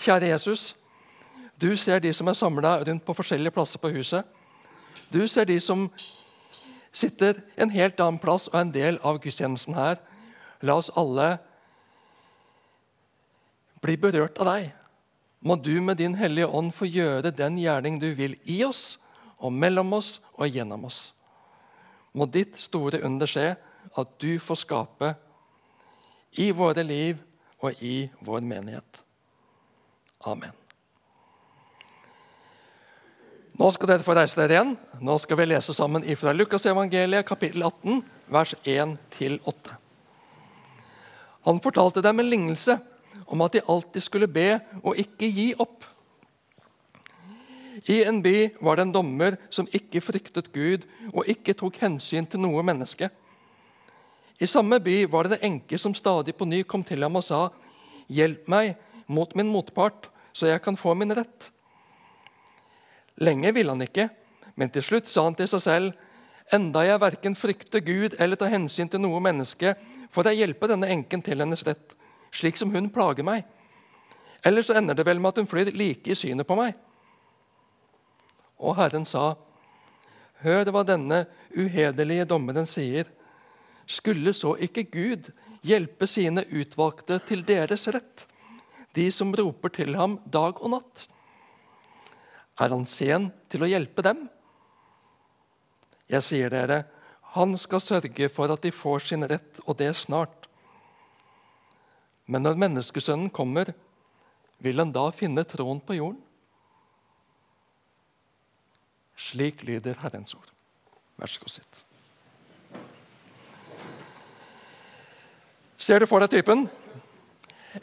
Kjære Jesus, du ser de som er samla rundt på forskjellige plasser på huset. Du ser de som sitter en helt annen plass og er en del av gudstjenesten her. La oss alle bli berørt av deg. Må du med din Hellige Ånd få gjøre den gjerning du vil i oss og mellom oss og gjennom oss. Må ditt store under skje, at du får skape i våre liv og i vår menighet. Amen. Nå skal dere få reise dere igjen. Nå skal vi lese sammen ifra Lukasevangeliet kapittel 18, vers 1-8. Han fortalte dem en lignelse om at de alltid skulle be og ikke gi opp. I en by var det en dommer som ikke fryktet Gud og ikke tok hensyn til noe menneske. I samme by var det en enke som stadig på ny kom til ham og sa, 'Hjelp meg mot min motpart, så jeg kan få min rett.' Lenge ville han ikke, men til slutt sa han til seg selv, 'Enda jeg verken frykter Gud eller tar hensyn til noe menneske, får jeg hjelpe denne enken til hennes rett, slik som hun plager meg.' Eller så ender det vel med at hun flyr like i synet på meg. Og Herren sa, 'Hør hva denne uhederlige dommeren sier.' Skulle så ikke Gud hjelpe sine utvalgte til deres rett, de som roper til ham dag og natt? Er han sen til å hjelpe dem? Jeg sier dere, han skal sørge for at de får sin rett, og det snart. Men når menneskesønnen kommer, vil han da finne troen på jorden? Slik lyder Herrens ord. Vær så god, sitt. Ser du for deg typen?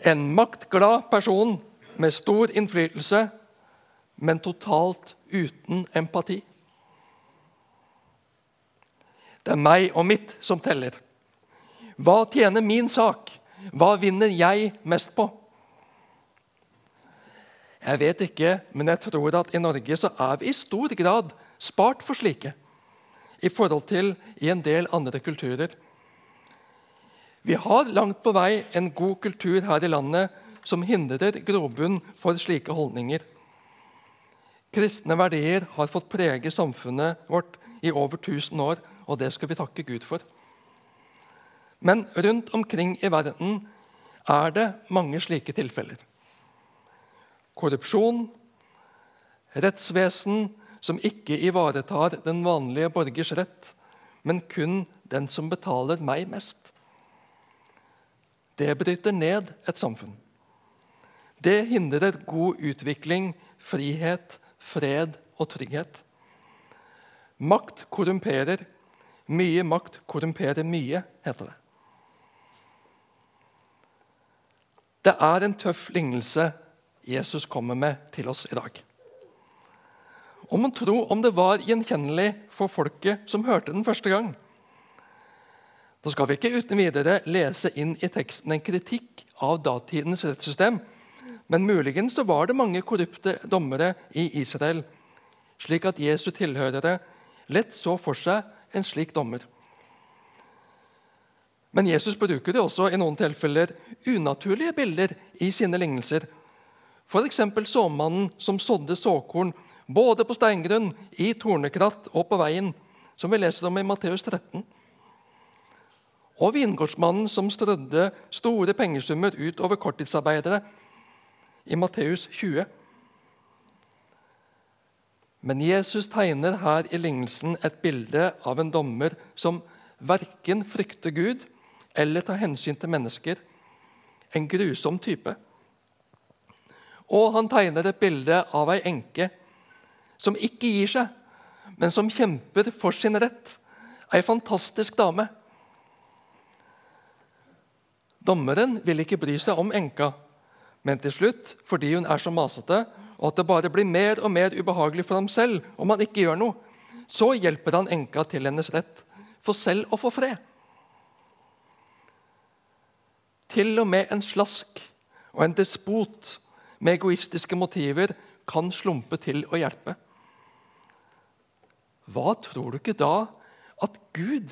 En maktglad person med stor innflytelse, men totalt uten empati. Det er meg og mitt som teller. Hva tjener min sak? Hva vinner jeg mest på? Jeg vet ikke, men jeg tror at i Norge så er vi i stor grad spart for slike i forhold til i en del andre kulturer. Vi har langt på vei en god kultur her i landet som hindrer grobunn for slike holdninger. Kristne verdier har fått prege samfunnet vårt i over 1000 år, og det skal vi takke Gud for. Men rundt omkring i verden er det mange slike tilfeller. Korrupsjon, rettsvesen som ikke ivaretar den vanlige borgers rett, men kun den som betaler meg mest. Det bryter ned et samfunn. Det hindrer god utvikling, frihet, fred og trygghet. Makt korrumperer. Mye makt korrumperer mye, heter det. Det er en tøff lignelse Jesus kommer med til oss i dag. Om man tror om det var gjenkjennelig for folket som hørte den første gang. Så skal vi ikke uten videre lese inn i teksten en kritikk av datidens rettssystem. Men muligens så var det mange korrupte dommere i Israel, slik at Jesu tilhørere lett så for seg en slik dommer. Men Jesus bruker det også i noen tilfeller unaturlige bilder i sine lignelser. F.eks. såmannen som sådde såkorn både på steingrunn, i tornekratt og på veien, som vi leser om i Matteus 13 og vingårdsmannen som strødde store pengesummer ut over korttidsarbeidere i Matteus 20. Men Jesus tegner her i lignelsen et bilde av en dommer som verken frykter Gud eller tar hensyn til mennesker. En grusom type. Og han tegner et bilde av ei enke som ikke gir seg, men som kjemper for sin rett. Ei fantastisk dame. Dommeren vil ikke bry seg om enka, men til slutt, fordi hun er så masete, og at det bare blir mer og mer ubehagelig for ham selv om han ikke gjør noe, så hjelper han enka til hennes rett, for selv å få fred. Til og med en slask og en despot med egoistiske motiver kan slumpe til å hjelpe. Hva tror du ikke da at Gud,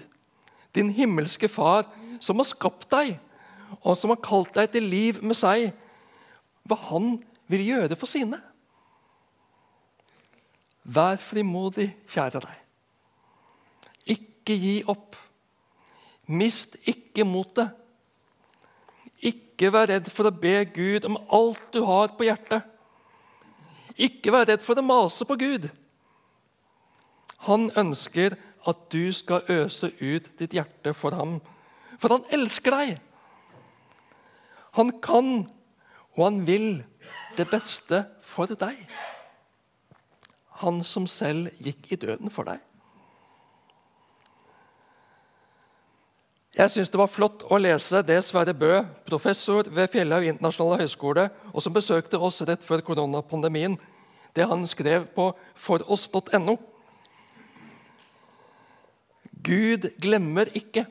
din himmelske Far, som har skapt deg, og som har kalt deg til liv med seg, hva han vil gjøre for sine. Vær frimodig, kjære deg. Ikke gi opp. Mist ikke motet. Ikke vær redd for å be Gud om alt du har på hjertet. Ikke vær redd for å mase på Gud. Han ønsker at du skal øse ut ditt hjerte for ham, for han elsker deg. Han kan og han vil det beste for deg. Han som selv gikk i døden for deg. Jeg syns det var flott å lese det Sverre Bø, professor ved Fjellhaug internasjonale høgskole, og som besøkte oss rett før koronapandemien, det han skrev på foross.no. Gud glemmer ikke.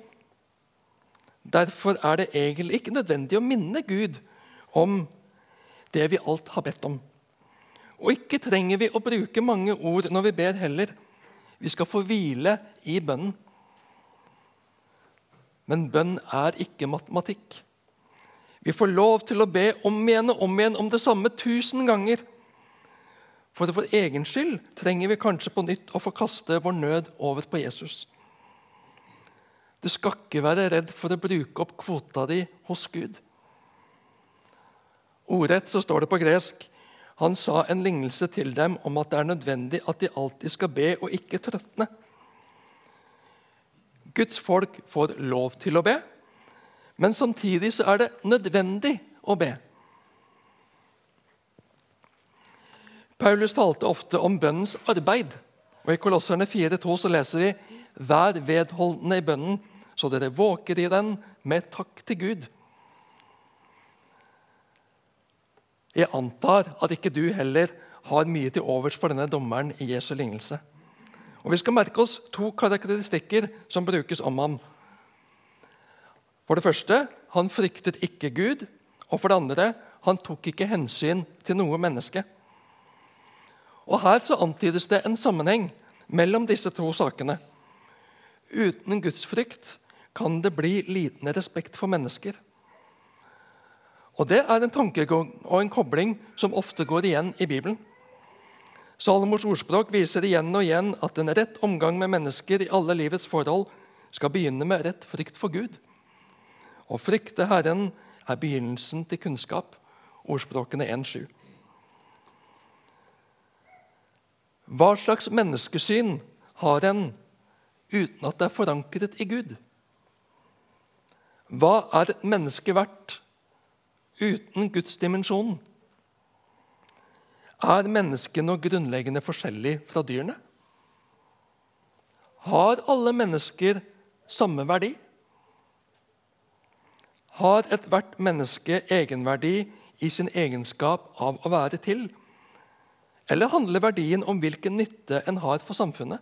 Derfor er det egentlig ikke nødvendig å minne Gud om det vi alt har bedt om. Og ikke trenger vi å bruke mange ord når vi ber heller. Vi skal få hvile i bønnen. Men bønn er ikke matematikk. Vi får lov til å be om igjen og om igjen om det samme tusen ganger. For vår egen skyld trenger vi kanskje på nytt å få kaste vår nød over på Jesus. Du skal ikke være redd for å bruke opp kvota di hos Gud. Ordrett så står det på gresk han sa en lignelse til dem om at det er nødvendig at de alltid skal be og ikke trøtne. Guds folk får lov til å be, men samtidig så er det nødvendig å be. Paulus talte ofte om bønnens arbeid. og I Kolosserne 4,2 så leser vi Vær vedholdende i bønnen, så dere våker i den med takk til Gud. Jeg antar at ikke du heller har mye til overs for denne dommeren i Jesu lignelse. Og Vi skal merke oss to karakteristikker som brukes om ham. For det første han fryktet ikke Gud. Og for det andre han tok ikke hensyn til noe menneske. Og Her så antydes det en sammenheng mellom disse to sakene. Uten gudsfrykt kan det bli liten respekt for mennesker. Og Det er en tankegang og en kobling som ofte går igjen i Bibelen. Salomos ordspråk viser igjen og igjen at en rett omgang med mennesker i alle livets forhold skal begynne med rett frykt for Gud. Å frykte Herren er begynnelsen til kunnskap. Ordspråkene 1.7. Hva slags menneskesyn har en uten at det er forankret i Gud? Hva er et menneske verdt uten Guds dimensjon? Er mennesket noe grunnleggende forskjellig fra dyrene? Har alle mennesker samme verdi? Har ethvert menneske egenverdi i sin egenskap av å være til? Eller handler verdien om hvilken nytte en har for samfunnet?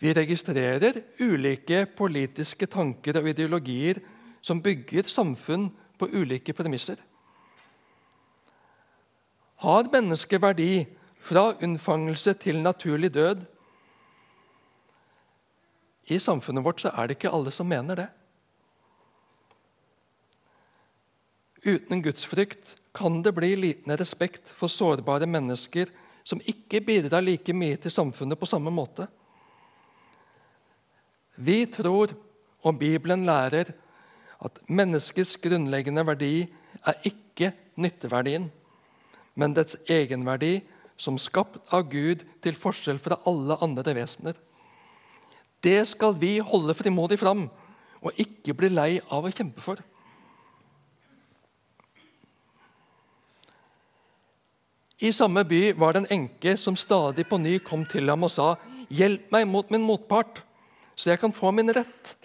Vi registrerer ulike politiske tanker og ideologier som bygger samfunn på ulike premisser. Har mennesket verdi fra unnfangelse til naturlig død? I samfunnet vårt er det ikke alle som mener det. Uten gudsfrykt kan det bli liten respekt for sårbare mennesker som ikke bidrar like mye til samfunnet på samme måte. Vi tror, og Bibelen lærer, at menneskets grunnleggende verdi er ikke nytteverdien men dets egenverdi som skapt av Gud til forskjell fra alle andre vesener. Det skal vi holde frimodig fram og ikke bli lei av å kjempe for. I samme by var det en enke som stadig på ny kom til ham og sa:" Hjelp meg mot min motpart, så jeg kan få min rett.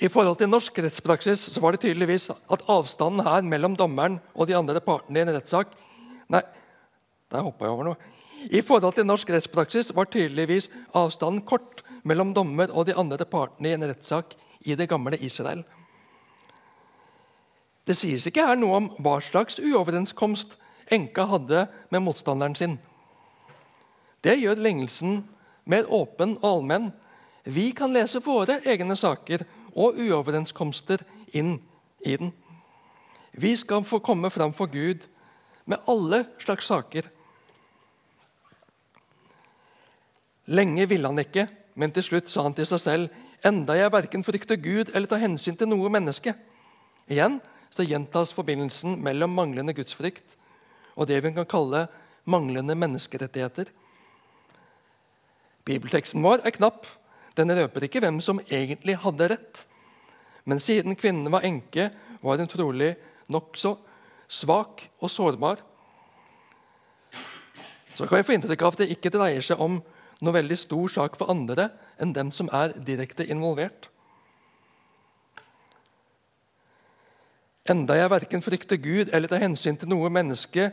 I forhold til norsk rettspraksis så var det tydeligvis at avstanden her mellom dommeren og de andre partene i en rettssak Nei, der hoppa jeg over noe. I forhold til norsk rettspraksis var tydeligvis avstanden kort mellom dommer og de andre partene i en rettssak i det gamle Israel. Det sies ikke her noe om hva slags uoverenskomst enka hadde med motstanderen sin. Det gjør lignelsen mer åpen og allmenn. Vi kan lese våre egne saker og uoverenskomster inn i den. Vi skal få komme fram for Gud med alle slags saker. Lenge ville han ikke, men til slutt sa han til seg selv enda jeg verken frykter Gud eller tar hensyn til noe menneske. Igjen så gjentas forbindelsen mellom manglende gudsfrykt og det vi kan kalle manglende menneskerettigheter. Bibelteksten vår er knapp. Den røper ikke hvem som egentlig hadde rett. Men siden kvinnen var enke, var hun trolig nokså svak og sårbar. Så kan vi få inntrykk av at det ikke dreier seg om noe veldig stor sak for andre enn dem som er direkte involvert. Enda jeg verken frykter Gud eller tar hensyn til noe menneske,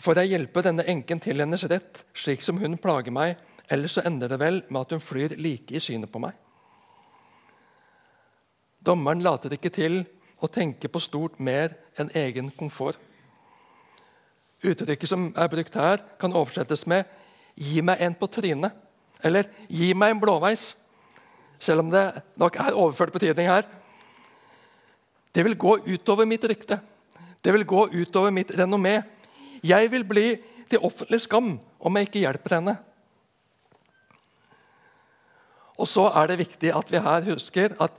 får jeg hjelpe denne enken til hennes rett, slik som hun plager meg, ellers så ender det vel med at hun flyr like i synet på meg. Dommeren later ikke til å tenke på stort mer enn egen komfort. Uttrykket som er brukt her, kan oversettes med 'gi meg en på trynet' eller 'gi meg en blåveis', selv om det nok er overført betydning her. Det vil gå utover mitt rykte. Det vil gå utover mitt renommé. Jeg vil bli til offentlig skam om jeg ikke hjelper henne. Og så er det viktig at vi her husker at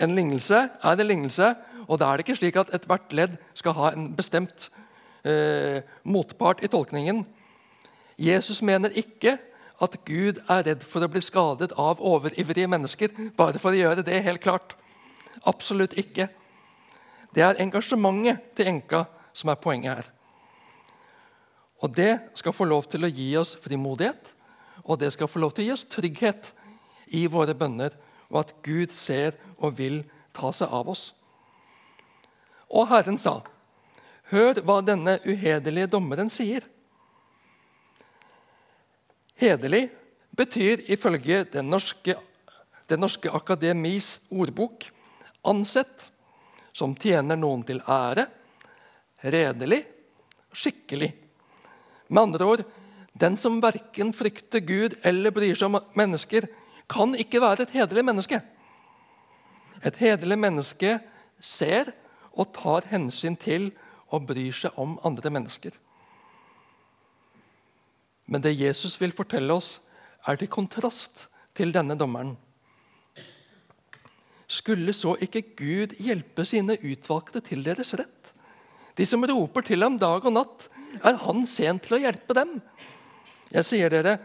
en lignelse er en lignelse. Og da er det ikke slik at ethvert ledd skal ha en bestemt eh, motpart i tolkningen. Jesus mener ikke at Gud er redd for å bli skadet av overivrige mennesker. Bare for å gjøre det helt klart. Absolutt ikke. Det er engasjementet til enka som er poenget her. Og det skal få lov til å gi oss frimodighet, og det skal få lov til å gi oss trygghet i våre bønner, og at Gud ser og vil ta seg av oss. Og Herren sa, 'Hør hva denne uhederlige dommeren sier.' Hederlig betyr ifølge Den norske, den norske akademis ordbok ansett som tjener noen til ære, redelig, skikkelig. Med andre ord den som verken frykter Gud eller bryr seg om mennesker, kan ikke være et hederlig menneske. Et hederlig menneske ser og tar hensyn til og bryr seg om andre mennesker. Men det Jesus vil fortelle oss, er til kontrast til denne dommeren. Skulle så ikke Gud hjelpe sine utvalgte til deres rett? De som roper til ham dag og natt, er han sent til å hjelpe dem? Jeg sier dere,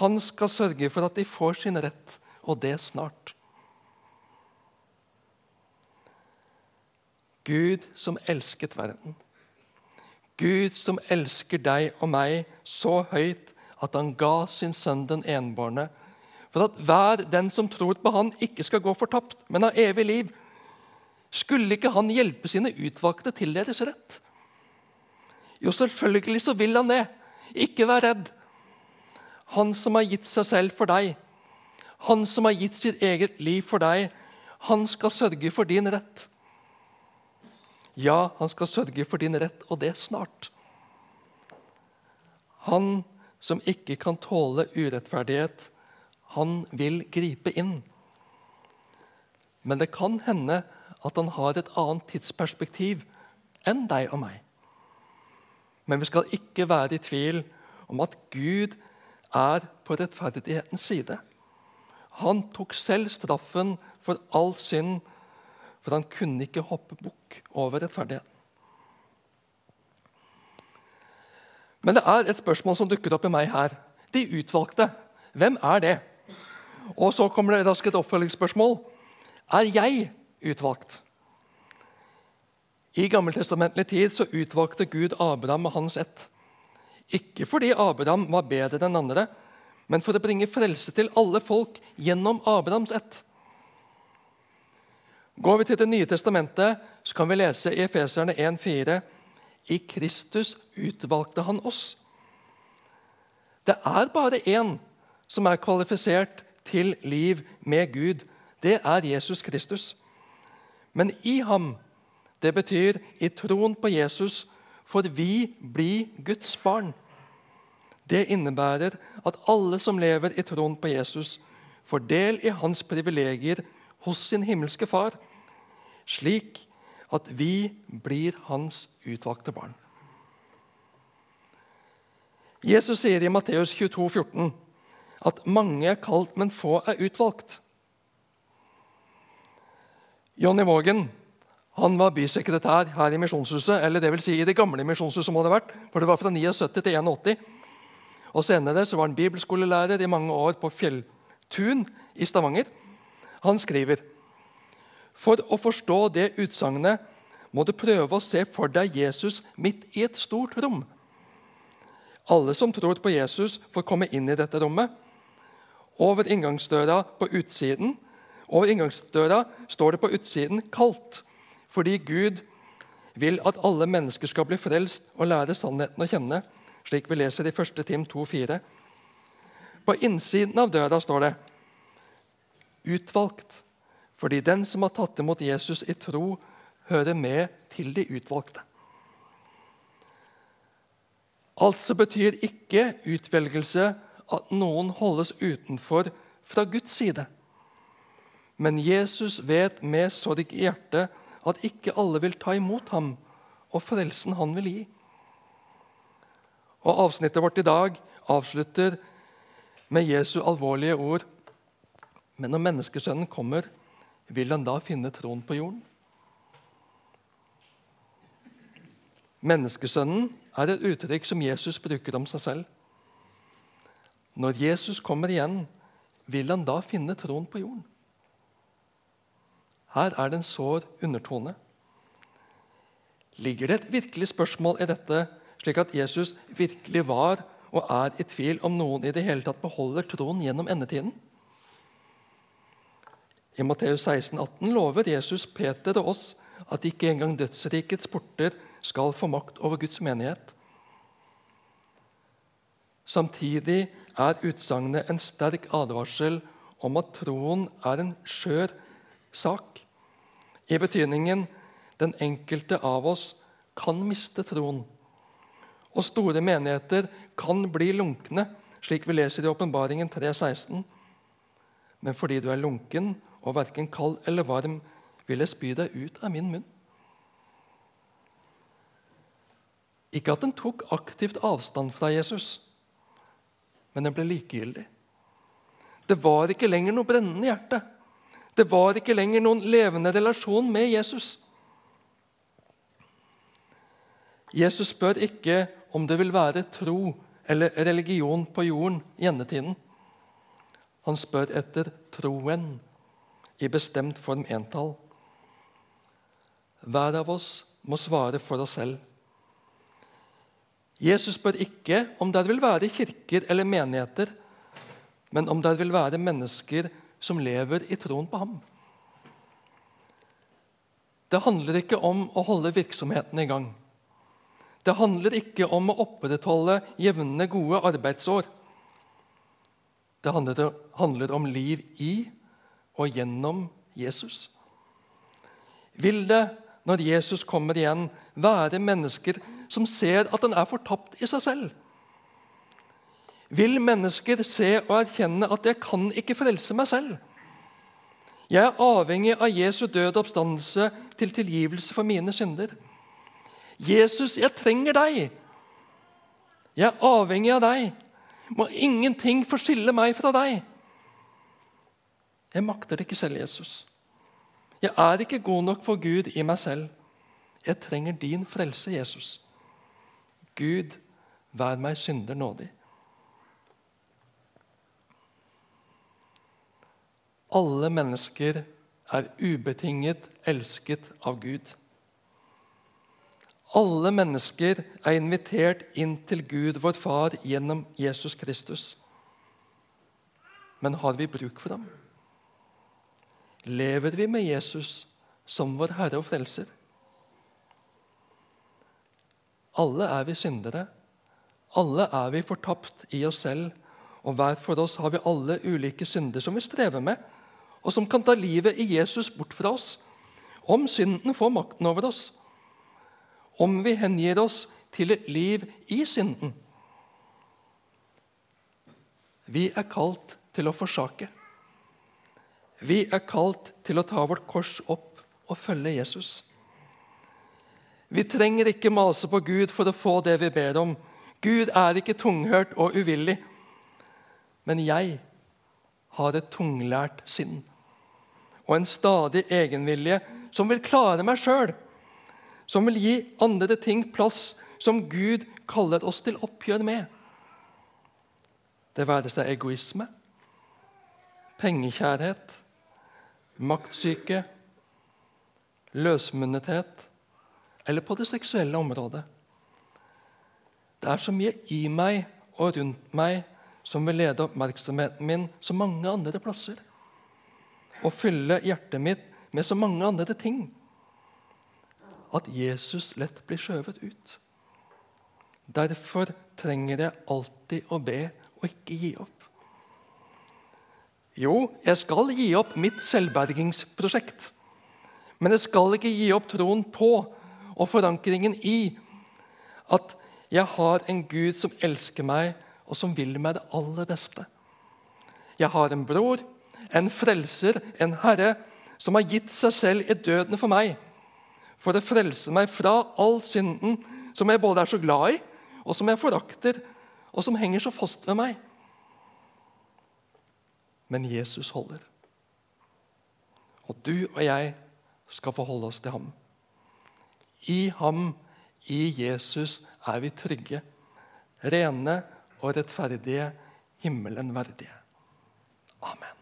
han skal sørge for at de får sin rett, og det snart. Gud som elsket verden. Gud som elsker deg og meg så høyt at han ga sin sønn den enbårne, for at hver den som tror på han ikke skal gå fortapt, men ha evig liv. Skulle ikke han hjelpe sine utvalgte til deres rett? Jo, selvfølgelig så vil han det. Ikke vær redd. Han som har gitt seg selv for deg, han som har gitt sitt eget liv for deg, han skal sørge for din rett. Ja, han skal sørge for din rett, og det snart. Han som ikke kan tåle urettferdighet, han vil gripe inn. Men det kan hende at han har et annet tidsperspektiv enn deg og meg. Men vi skal ikke være i tvil om at Gud er på rettferdighetens side. Han tok selv straffen for all synd for han kunne ikke hoppe bukk over rettferdigheten. Men det er et spørsmål som dukker opp i meg her. De utvalgte, hvem er det? Og så kommer det raskt et oppfølgingsspørsmål. Er jeg utvalgt? I gammeltestamentlig tid så utvalgte Gud Abraham og hans ett. Ikke fordi Abraham var bedre enn andre, men for å bringe frelse til alle folk gjennom Abrahams ett. Går vi til Det nye testamentet, så kan vi lese i Efeserne 1,4.: I Kristus utvalgte han oss. Det er bare én som er kvalifisert til liv med Gud. Det er Jesus Kristus. Men i ham, det betyr i troen på Jesus, får vi bli Guds barn. Det innebærer at alle som lever i troen på Jesus, får del i hans privilegier hos sin himmelske Far, slik at vi blir hans utvalgte barn. Jesus sier i Matteus 22, 14, at mange er kalt, men få er utvalgt. Jonny Vågen han var bysekretær her i Misjonshuset, eller det vil si i det gamle Misjonshuset. må det ha vært, for det var fra 79 til 81. Og Senere så var han bibelskolelærer i mange år på Fjelltun i Stavanger. Han skriver for å forstå det utsagnet må du prøve å se for deg Jesus midt i et stort rom. Alle som tror på Jesus, får komme inn i dette rommet. Over inngangsdøra på utsiden over inngangsdøra står det på utsiden 'kaldt', fordi Gud vil at alle mennesker skal bli frelst og lære sannheten å kjenne, slik vi leser i 1. Tim 2,4. På innsiden av døra står det 'utvalgt', fordi den som har tatt imot Jesus i tro, hører med til de utvalgte. Altså betyr ikke utvelgelse at noen holdes utenfor fra Guds side. Men Jesus vet med sorg i hjertet at ikke alle vil ta imot ham og frelsen han vil gi. Og Avsnittet vårt i dag avslutter med Jesu alvorlige ord. Men når menneskesønnen kommer, vil han da finne troen på jorden? Menneskesønnen er et uttrykk som Jesus bruker om seg selv. Når Jesus kommer igjen, vil han da finne troen på jorden? Her er det en sår undertone. Ligger det et virkelig spørsmål i dette, slik at Jesus virkelig var og er i tvil om noen i det hele tatt beholder troen gjennom endetiden? I Matteus 16, 18 lover Jesus Peter og oss at ikke engang dødsrikets porter skal få makt over Guds menighet. Samtidig er utsagnet en sterk advarsel om at troen er en skjør sak. I betydningen den enkelte av oss kan miste troen. Og store menigheter kan bli lunkne, slik vi leser i Åpenbaringen 3,16. Men fordi du er lunken og verken kald eller varm, vil jeg spy deg ut av min munn. Ikke at den tok aktivt avstand fra Jesus, men den ble likegyldig. Det var ikke lenger noe brennende hjerte. Det var ikke lenger noen levende relasjon med Jesus. Jesus spør ikke om det vil være tro eller religion på jorden i endetiden. Han spør etter troen i bestemt form entall. Hver av oss må svare for oss selv. Jesus spør ikke om det vil være kirker eller menigheter, men om det vil være mennesker som lever i troen på ham. Det handler ikke om å holde virksomheten i gang. Det handler ikke om å opprettholde jevne, gode arbeidsår. Det handler om liv i og gjennom Jesus. Vil det, når Jesus kommer igjen, være mennesker som ser at den er fortapt i seg selv? Vil mennesker se og erkjenne at 'jeg kan ikke frelse meg selv'. Jeg er avhengig av Jesu døde oppstandelse til tilgivelse for mine synder. Jesus, jeg trenger deg. Jeg er avhengig av deg. Må ingenting få skille meg fra deg. Jeg makter det ikke selv, Jesus. Jeg er ikke god nok for Gud i meg selv. Jeg trenger din frelse, Jesus. Gud, vær meg synder nådig. Alle mennesker er ubetinget elsket av Gud. Alle mennesker er invitert inn til Gud, vår Far, gjennom Jesus Kristus. Men har vi bruk for ham? Lever vi med Jesus som vår Herre og Frelser? Alle er vi syndere. Alle er vi fortapt i oss selv, og hver for oss har vi alle ulike synder som vi strever med og som kan ta livet i Jesus bort fra oss. Om synden får makten over oss. Om vi hengir oss til et liv i synden. Vi er kalt til å forsake. Vi er kalt til å ta vårt kors opp og følge Jesus. Vi trenger ikke mase på Gud for å få det vi ber om. Gud er ikke tunghørt og uvillig. Men jeg har et tunglært sinn og en stadig egenvilje som vil klare meg sjøl, som vil gi andre ting plass som Gud kaller oss til oppgjør med. Det være seg egoisme, pengekjærhet, maktsyke, løsmunnethet eller på det seksuelle området. Det er så mye i meg og rundt meg som vil lede oppmerksomheten min så mange andre plasser. Og fylle hjertet mitt med så mange andre ting at Jesus lett blir skjøvet ut. Derfor trenger jeg alltid å be og ikke gi opp. Jo, jeg skal gi opp mitt selvbergingsprosjekt. Men jeg skal ikke gi opp troen på og forankringen i at jeg har en Gud som elsker meg, og som vil meg det aller beste. Jeg har en bror, en frelser, en herre, som har gitt seg selv i døden for meg, for å frelse meg fra all synden som jeg både er så glad i, og som jeg forakter, og som henger så fast ved meg. Men Jesus holder. Og du og jeg skal forholde oss til ham. I ham, i Jesus, er vi trygge, rene og rettferdige, himmelen verdige. Amen.